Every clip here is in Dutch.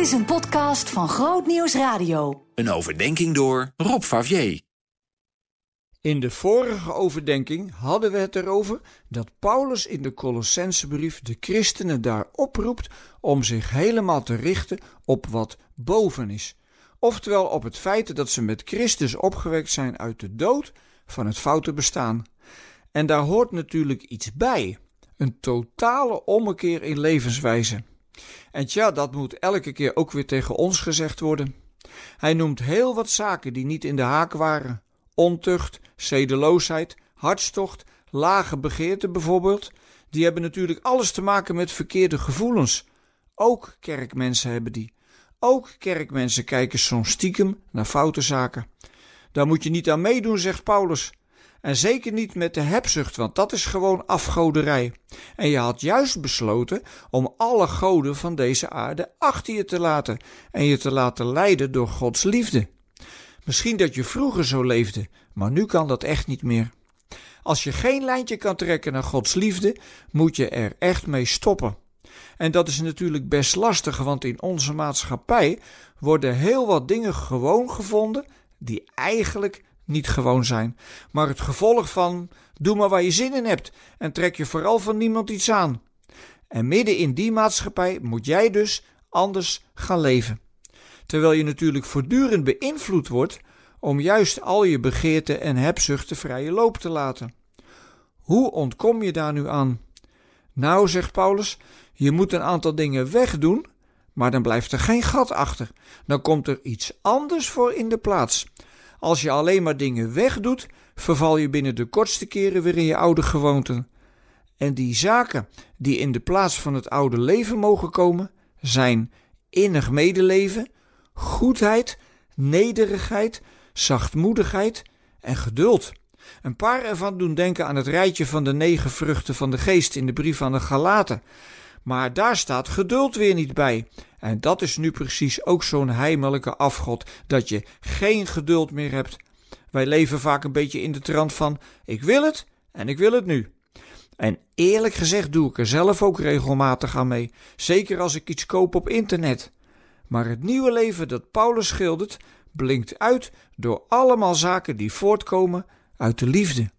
Dit is een podcast van Groot Nieuws Radio. Een overdenking door Rob Favier. In de vorige overdenking hadden we het erover dat Paulus in de Colossensebrief de christenen daar oproept om zich helemaal te richten op wat boven is. Oftewel op het feit dat ze met Christus opgewekt zijn uit de dood van het foute bestaan. En daar hoort natuurlijk iets bij: een totale ommekeer in levenswijze. En tja, dat moet elke keer ook weer tegen ons gezegd worden. Hij noemt heel wat zaken die niet in de haak waren: ontucht, zedeloosheid, hartstocht, lage begeerte bijvoorbeeld. Die hebben natuurlijk alles te maken met verkeerde gevoelens. Ook kerkmensen hebben die. Ook kerkmensen kijken soms stiekem naar foute zaken. Daar moet je niet aan meedoen, zegt Paulus. En zeker niet met de hebzucht, want dat is gewoon afgoderij. En je had juist besloten om alle goden van deze aarde achter je te laten en je te laten leiden door Gods liefde. Misschien dat je vroeger zo leefde, maar nu kan dat echt niet meer. Als je geen lijntje kan trekken naar Gods liefde, moet je er echt mee stoppen. En dat is natuurlijk best lastig, want in onze maatschappij worden heel wat dingen gewoon gevonden die eigenlijk niet gewoon zijn, maar het gevolg van doe maar waar je zin in hebt en trek je vooral van niemand iets aan. En midden in die maatschappij moet jij dus anders gaan leven. Terwijl je natuurlijk voortdurend beïnvloed wordt om juist al je begeerten en hebzuchten vrije loop te laten. Hoe ontkom je daar nu aan? Nou, zegt Paulus, je moet een aantal dingen wegdoen, maar dan blijft er geen gat achter. Dan komt er iets anders voor in de plaats. Als je alleen maar dingen wegdoet, verval je binnen de kortste keren weer in je oude gewoonten. En die zaken die in de plaats van het oude leven mogen komen, zijn innig medeleven, goedheid, nederigheid, zachtmoedigheid en geduld. Een paar ervan doen denken aan het rijtje van de negen vruchten van de geest in de brief aan de Galaten. Maar daar staat geduld weer niet bij. En dat is nu precies ook zo'n heimelijke afgod, dat je geen geduld meer hebt. Wij leven vaak een beetje in de trant van: ik wil het en ik wil het nu. En eerlijk gezegd doe ik er zelf ook regelmatig aan mee, zeker als ik iets koop op internet. Maar het nieuwe leven dat Paulus schildert, blinkt uit door allemaal zaken die voortkomen uit de liefde.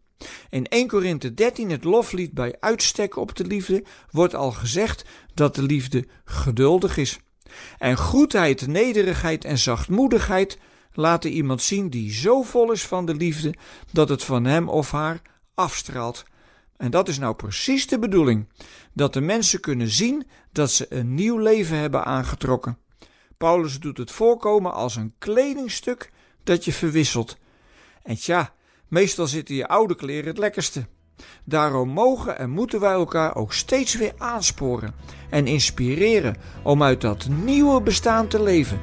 In 1 Korinthe 13, het loflied bij uitstek op de liefde, wordt al gezegd dat de liefde geduldig is. En goedheid, nederigheid en zachtmoedigheid laten iemand zien die zo vol is van de liefde dat het van hem of haar afstraalt. En dat is nou precies de bedoeling: dat de mensen kunnen zien dat ze een nieuw leven hebben aangetrokken. Paulus doet het voorkomen als een kledingstuk dat je verwisselt. En tja, meestal zitten je oude kleren het lekkerste. Daarom mogen en moeten wij elkaar ook steeds weer aansporen en inspireren om uit dat nieuwe bestaan te leven